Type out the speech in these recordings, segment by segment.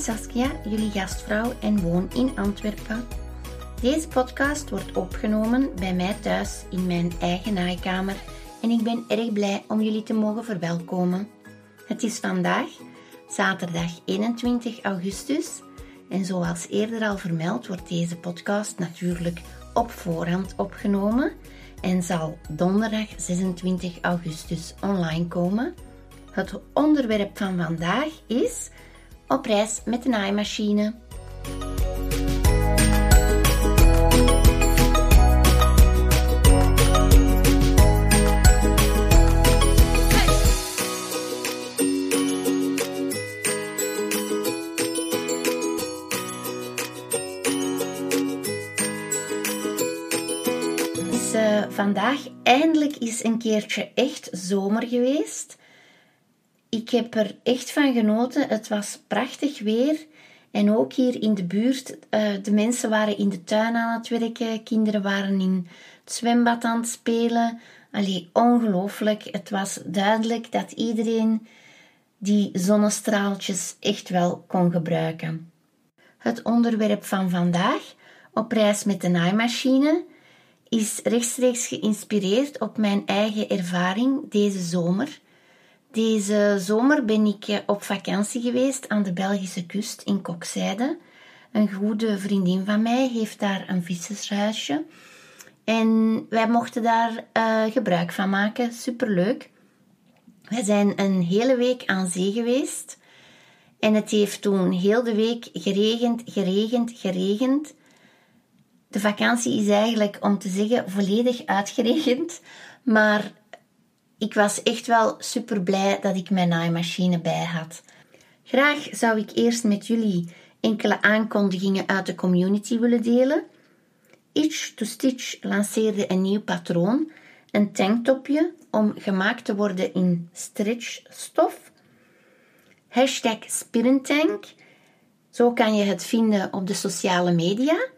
Saskia, jullie gastvrouw en woon in Antwerpen. Deze podcast wordt opgenomen bij mij thuis in mijn eigen naaikamer en ik ben erg blij om jullie te mogen verwelkomen. Het is vandaag zaterdag 21 augustus en zoals eerder al vermeld wordt deze podcast natuurlijk op voorhand opgenomen en zal donderdag 26 augustus online komen. Het onderwerp van vandaag is op reis met de naaimachine. is uh, vandaag eindelijk eens een keertje echt zomer geweest. Ik heb er echt van genoten. Het was prachtig weer. En ook hier in de buurt, uh, de mensen waren in de tuin aan het werken. Kinderen waren in het zwembad aan het spelen. Allee, ongelooflijk. Het was duidelijk dat iedereen die zonnestraaltjes echt wel kon gebruiken. Het onderwerp van vandaag, op reis met de naaimachine, is rechtstreeks geïnspireerd op mijn eigen ervaring deze zomer. Deze zomer ben ik op vakantie geweest aan de Belgische kust in Kokzijde. Een goede vriendin van mij heeft daar een vissershuisje. En wij mochten daar uh, gebruik van maken. Superleuk. Wij zijn een hele week aan zee geweest. En het heeft toen heel de week geregend, geregend, geregend. De vakantie is eigenlijk, om te zeggen, volledig uitgeregend. Maar ik was echt wel super blij dat ik mijn naaimachine bij had. Graag zou ik eerst met jullie enkele aankondigingen uit de community willen delen. Itch to Stitch lanceerde een nieuw patroon, een tanktopje om gemaakt te worden in stretchstof. Hashtag Spirentank. Zo kan je het vinden op de sociale media.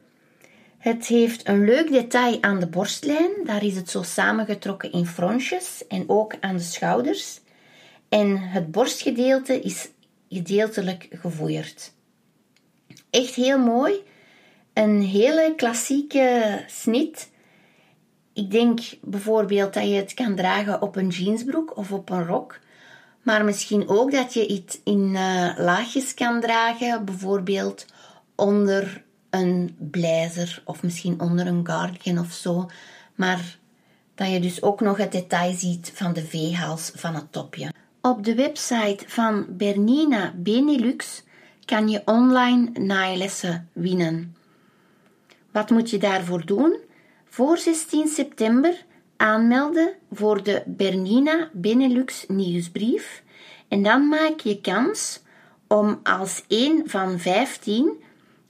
Het heeft een leuk detail aan de borstlijn. Daar is het zo samengetrokken in fronsjes en ook aan de schouders. En het borstgedeelte is gedeeltelijk gevoerd. Echt heel mooi. Een hele klassieke snit. Ik denk bijvoorbeeld dat je het kan dragen op een jeansbroek of op een rok. Maar misschien ook dat je het in uh, laagjes kan dragen, bijvoorbeeld onder een blazer of misschien onder een cardigan of zo. Maar dat je dus ook nog het detail ziet van de V-hals van het topje. Op de website van Bernina Benelux kan je online naailessen winnen. Wat moet je daarvoor doen? Voor 16 september aanmelden voor de Bernina Benelux nieuwsbrief en dan maak je kans om als een van 15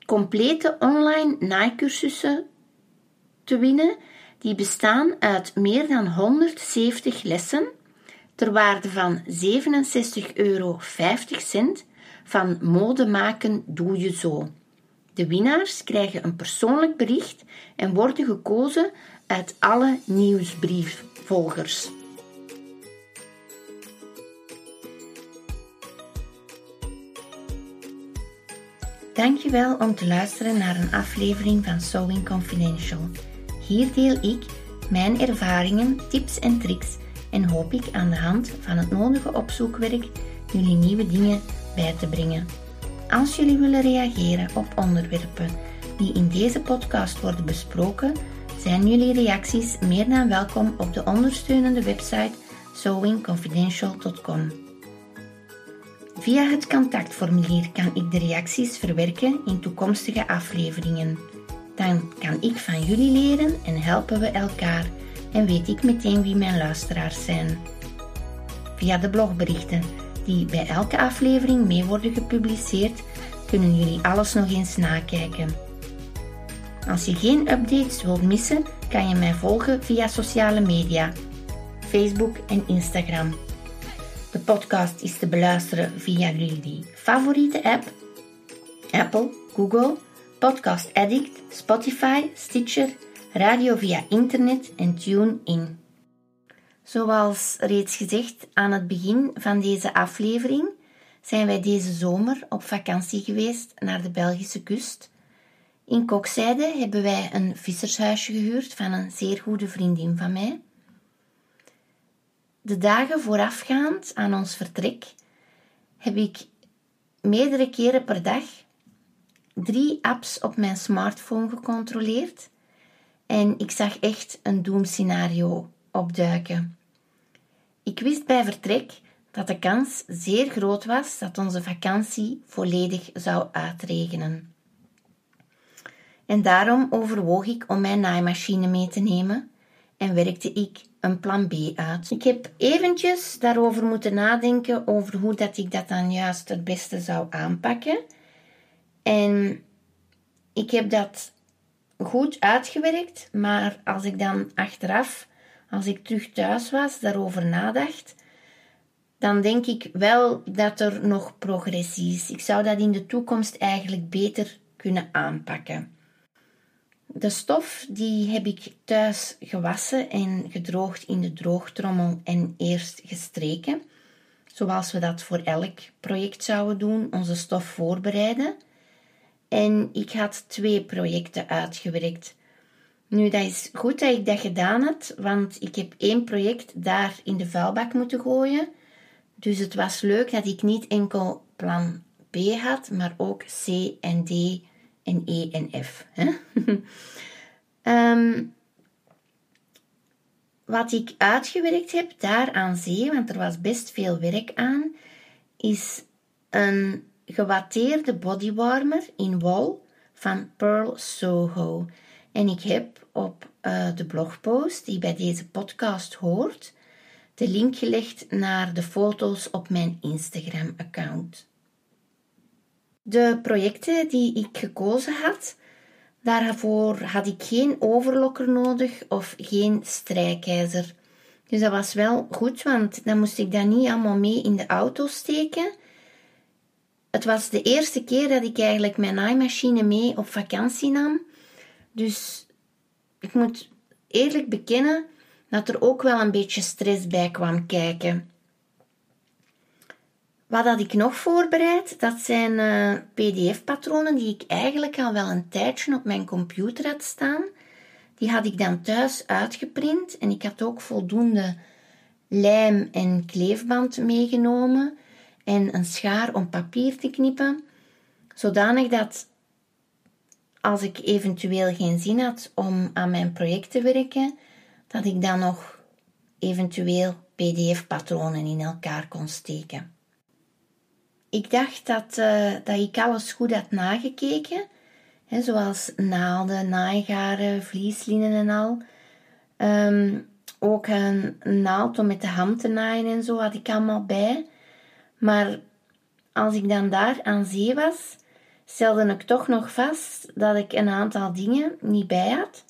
complete online naaicursussen te winnen. Die bestaan uit meer dan 170 lessen ter waarde van 67,50 euro van mode maken doe je zo. De winnaars krijgen een persoonlijk bericht en worden gekozen uit alle nieuwsbriefvolgers. Dankjewel om te luisteren naar een aflevering van Sewing Confidential. Hier deel ik mijn ervaringen, tips en tricks en hoop ik aan de hand van het nodige opzoekwerk jullie nieuwe dingen bij te brengen. Als jullie willen reageren op onderwerpen die in deze podcast worden besproken, zijn jullie reacties meer dan welkom op de ondersteunende website sewingconfidential.com. Via het contactformulier kan ik de reacties verwerken in toekomstige afleveringen. Dan kan ik van jullie leren en helpen we elkaar en weet ik meteen wie mijn luisteraars zijn. Via de blogberichten die bij elke aflevering mee worden gepubliceerd, kunnen jullie alles nog eens nakijken. Als je geen updates wilt missen, kan je mij volgen via sociale media, Facebook en Instagram. De podcast is te beluisteren via jullie favoriete app, Apple, Google, Podcast Addict, Spotify, Stitcher, radio via internet en TuneIn. Zoals reeds gezegd aan het begin van deze aflevering, zijn wij deze zomer op vakantie geweest naar de Belgische kust. In Kokzijde hebben wij een vissershuisje gehuurd van een zeer goede vriendin van mij. De dagen voorafgaand aan ons vertrek heb ik meerdere keren per dag drie apps op mijn smartphone gecontroleerd en ik zag echt een doemscenario opduiken. Ik wist bij vertrek dat de kans zeer groot was dat onze vakantie volledig zou uitregenen. En daarom overwoog ik om mijn naaimachine mee te nemen en werkte ik een plan B uit. Ik heb eventjes daarover moeten nadenken over hoe dat ik dat dan juist het beste zou aanpakken. En ik heb dat goed uitgewerkt, maar als ik dan achteraf, als ik terug thuis was, daarover nadacht, dan denk ik wel dat er nog progressie is. Ik zou dat in de toekomst eigenlijk beter kunnen aanpakken. De stof die heb ik thuis gewassen en gedroogd in de droogtrommel en eerst gestreken. Zoals we dat voor elk project zouden doen, onze stof voorbereiden. En ik had twee projecten uitgewerkt. Nu, dat is goed dat ik dat gedaan heb, want ik heb één project daar in de vuilbak moeten gooien. Dus het was leuk dat ik niet enkel plan B had, maar ook C en D en E en F. Hè? Ehm, wat ik uitgewerkt heb daar aan zee, want er was best veel werk aan, is een gewatteerde bodywarmer in wol van Pearl Soho. En ik heb op uh, de blogpost die bij deze podcast hoort, de link gelegd naar de foto's op mijn Instagram-account. De projecten die ik gekozen had, daarvoor had ik geen overlokker nodig of geen strijkijzer. Dus dat was wel goed, want dan moest ik dat niet allemaal mee in de auto steken. Het was de eerste keer dat ik eigenlijk mijn naaimachine mee op vakantie nam. Dus ik moet eerlijk bekennen dat er ook wel een beetje stress bij kwam kijken. Wat had ik nog voorbereid? Dat zijn uh, PDF-patronen die ik eigenlijk al wel een tijdje op mijn computer had staan. Die had ik dan thuis uitgeprint en ik had ook voldoende lijm en kleefband meegenomen en een schaar om papier te knippen, zodanig dat als ik eventueel geen zin had om aan mijn project te werken, dat ik dan nog eventueel PDF-patronen in elkaar kon steken. Ik dacht dat, uh, dat ik alles goed had nagekeken, zoals naalden, naaigaren, vlieslinnen en al. Um, ook een naald om met de hand te naaien en zo had ik allemaal bij. Maar als ik dan daar aan zee was, stelde ik toch nog vast dat ik een aantal dingen niet bij had.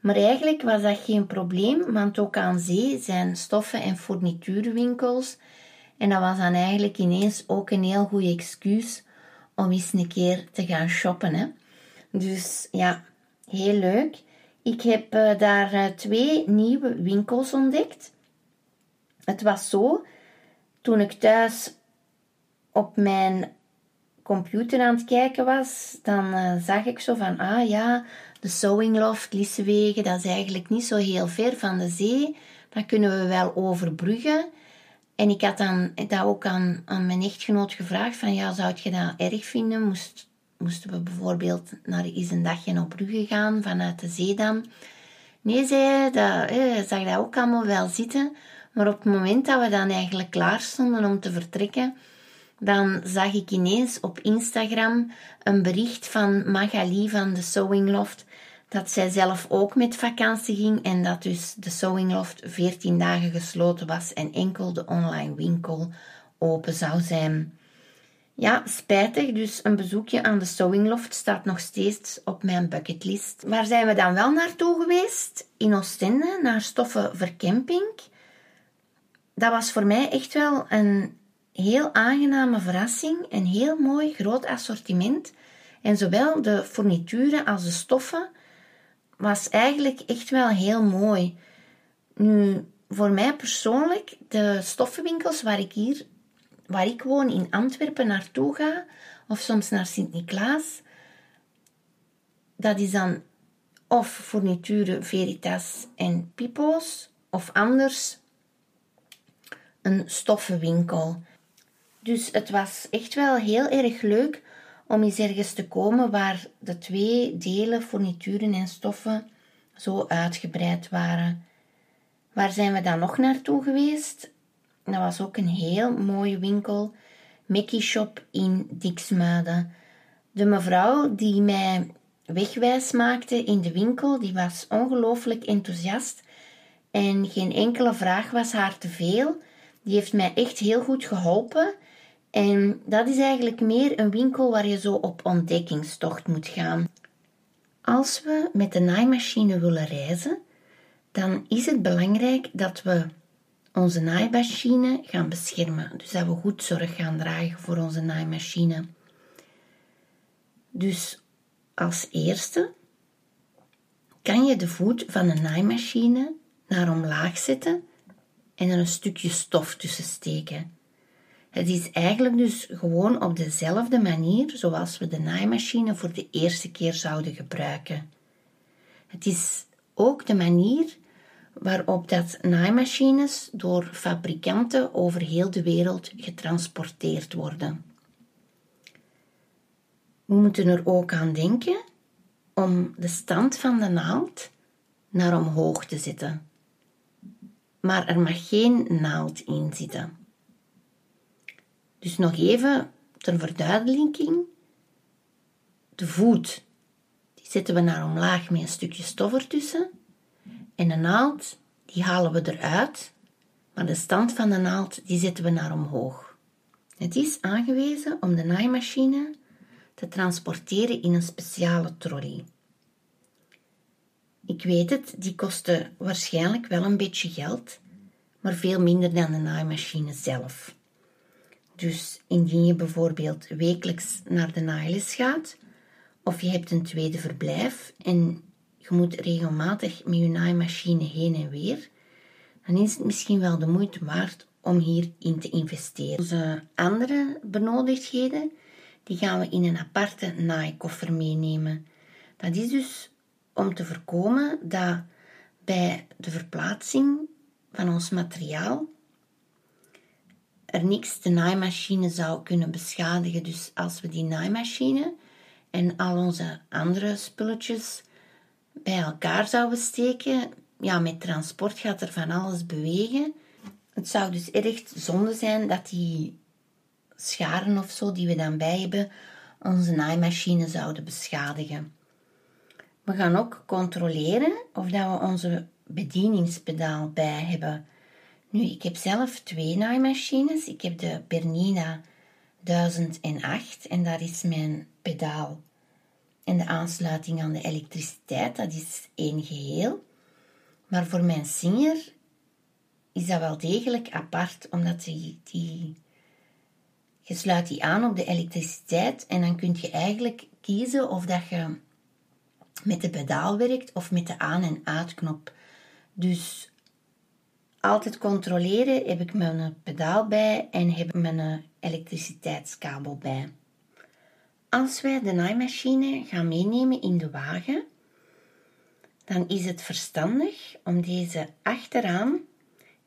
Maar eigenlijk was dat geen probleem, want ook aan zee zijn stoffen- en fourniturenwinkels. En dat was dan eigenlijk ineens ook een heel goed excuus om eens een keer te gaan shoppen. Hè. Dus ja, heel leuk. Ik heb uh, daar uh, twee nieuwe winkels ontdekt. Het was zo, toen ik thuis op mijn computer aan het kijken was, dan uh, zag ik zo van, ah ja, de Sewing Loft, Lissewegen, dat is eigenlijk niet zo heel ver van de zee. Dat kunnen we wel overbruggen. En ik had dan dat ook aan, aan mijn echtgenoot gevraagd, van ja, zou je dat erg vinden? Moest, moesten we bijvoorbeeld naar eens een dagje op Brugge gaan, vanuit de zee dan? Nee, zei dat, eh, zag dat ook allemaal wel zitten. Maar op het moment dat we dan eigenlijk klaar stonden om te vertrekken, dan zag ik ineens op Instagram een bericht van Magali van de Sewing Loft dat zij zelf ook met vakantie ging en dat dus de Sewing Loft 14 dagen gesloten was en enkel de online winkel open zou zijn. Ja, spijtig, dus een bezoekje aan de Sewing Loft staat nog steeds op mijn bucketlist. Waar zijn we dan wel naartoe geweest? In Oostende, naar Stoffen Vercamping. Dat was voor mij echt wel een heel aangename verrassing, een heel mooi groot assortiment. En zowel de fournituren als de stoffen was eigenlijk echt wel heel mooi. Nu, voor mij persoonlijk, de stoffenwinkels waar ik hier waar ik woon in Antwerpen naartoe ga, of soms naar Sint-Niklaas, dat is dan of Fourniture Veritas en Pipo's, of anders een stoffenwinkel. Dus het was echt wel heel erg leuk om eens ergens te komen waar de twee delen, fournituren en stoffen, zo uitgebreid waren. Waar zijn we dan nog naartoe geweest? Dat was ook een heel mooie winkel, Mickey Shop in Diksmuiden. De mevrouw die mij wegwijs maakte in de winkel, die was ongelooflijk enthousiast en geen enkele vraag was haar te veel. Die heeft mij echt heel goed geholpen. En dat is eigenlijk meer een winkel waar je zo op ontdekkingstocht moet gaan. Als we met de naaimachine willen reizen, dan is het belangrijk dat we onze naaimachine gaan beschermen. Dus dat we goed zorg gaan dragen voor onze naaimachine. Dus als eerste kan je de voet van de naaimachine naar omlaag zetten en er een stukje stof tussen steken. Het is eigenlijk dus gewoon op dezelfde manier zoals we de naaimachine voor de eerste keer zouden gebruiken. Het is ook de manier waarop dat naaimachines door fabrikanten over heel de wereld getransporteerd worden. We moeten er ook aan denken om de stand van de naald naar omhoog te zetten. Maar er mag geen naald in zitten. Dus nog even ter verduidelijking. De voet, die zetten we naar omlaag met een stukje stof ertussen. En de naald, die halen we eruit. Maar de stand van de naald, die zetten we naar omhoog. Het is aangewezen om de naaimachine te transporteren in een speciale trolley. Ik weet het, die kosten waarschijnlijk wel een beetje geld, maar veel minder dan de naaimachine zelf. Dus indien je bijvoorbeeld wekelijks naar de naailes gaat, of je hebt een tweede verblijf en je moet regelmatig met je naaimachine heen en weer, dan is het misschien wel de moeite waard om hierin te investeren. Onze andere benodigdheden, die gaan we in een aparte naaikoffer meenemen. Dat is dus om te voorkomen dat bij de verplaatsing van ons materiaal er niks de naaimachine zou kunnen beschadigen. Dus als we die naaimachine en al onze andere spulletjes bij elkaar zouden steken, ja, met transport gaat er van alles bewegen. Het zou dus erg zonde zijn dat die scharen of zo die we dan bij hebben, onze naaimachine zouden beschadigen. We gaan ook controleren of dat we onze bedieningspedaal bij hebben. Nu, ik heb zelf twee naaimachines. Ik heb de Bernina 1008 en daar is mijn pedaal en de aansluiting aan de elektriciteit. Dat is één geheel. Maar voor mijn Singer is dat wel degelijk apart, omdat die, die, je sluit die aan op de elektriciteit en dan kun je eigenlijk kiezen of dat je met de pedaal werkt of met de aan- en uitknop. Dus altijd controleren heb ik mijn pedaal bij en heb ik mijn elektriciteitskabel bij. Als wij de naaimachine gaan meenemen in de wagen, dan is het verstandig om deze achteraan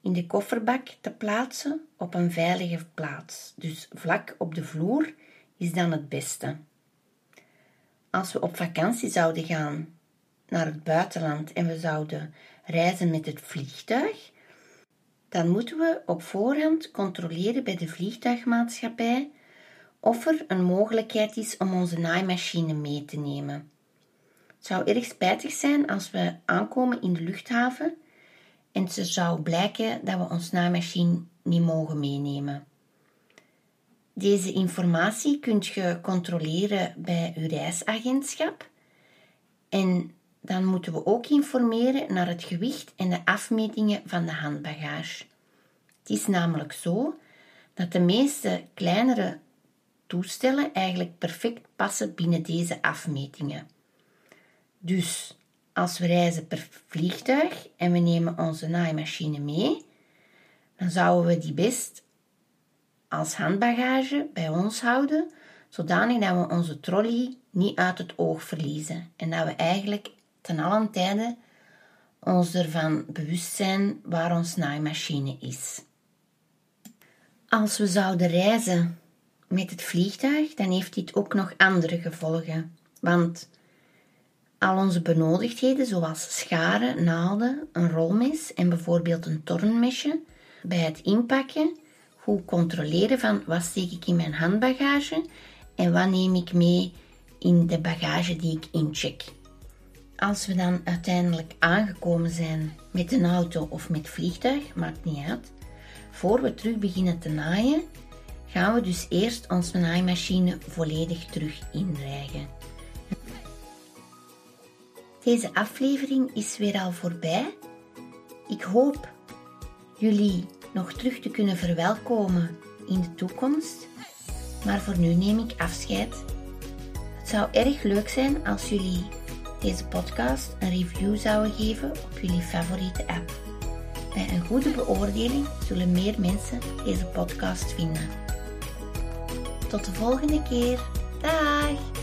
in de kofferbak te plaatsen op een veilige plaats. Dus vlak op de vloer is dan het beste. Als we op vakantie zouden gaan naar het buitenland en we zouden reizen met het vliegtuig, dan moeten we op voorhand controleren bij de vliegtuigmaatschappij of er een mogelijkheid is om onze naaimachine mee te nemen. Het zou erg spijtig zijn als we aankomen in de luchthaven en het zou blijken dat we ons naaimachine niet mogen meenemen. Deze informatie kunt je controleren bij uw reisagentschap en dan moeten we ook informeren naar het gewicht en de afmetingen van de handbagage. Het is namelijk zo dat de meeste kleinere toestellen eigenlijk perfect passen binnen deze afmetingen. Dus als we reizen per vliegtuig en we nemen onze naaimachine mee, dan zouden we die best als handbagage bij ons houden, zodanig dat we onze trolley niet uit het oog verliezen en dat we eigenlijk ten allen tijde ons ervan bewust zijn waar ons naaimachine is. Als we zouden reizen met het vliegtuig, dan heeft dit ook nog andere gevolgen. Want al onze benodigdheden, zoals scharen, naalden, een rolmes en bijvoorbeeld een tornmesje, bij het inpakken goed controleren van wat steek ik in mijn handbagage en wat neem ik mee in de bagage die ik incheck. Als we dan uiteindelijk aangekomen zijn met een auto of met vliegtuig, maakt niet uit, voor we terug beginnen te naaien, gaan we dus eerst onze naaimachine volledig terug inrijgen. Deze aflevering is weer al voorbij. Ik hoop jullie nog terug te kunnen verwelkomen in de toekomst, maar voor nu neem ik afscheid. Het zou erg leuk zijn als jullie deze podcast een review zouden geven op jullie favoriete app. Bij een goede beoordeling zullen meer mensen deze podcast vinden. Tot de volgende keer. Dag!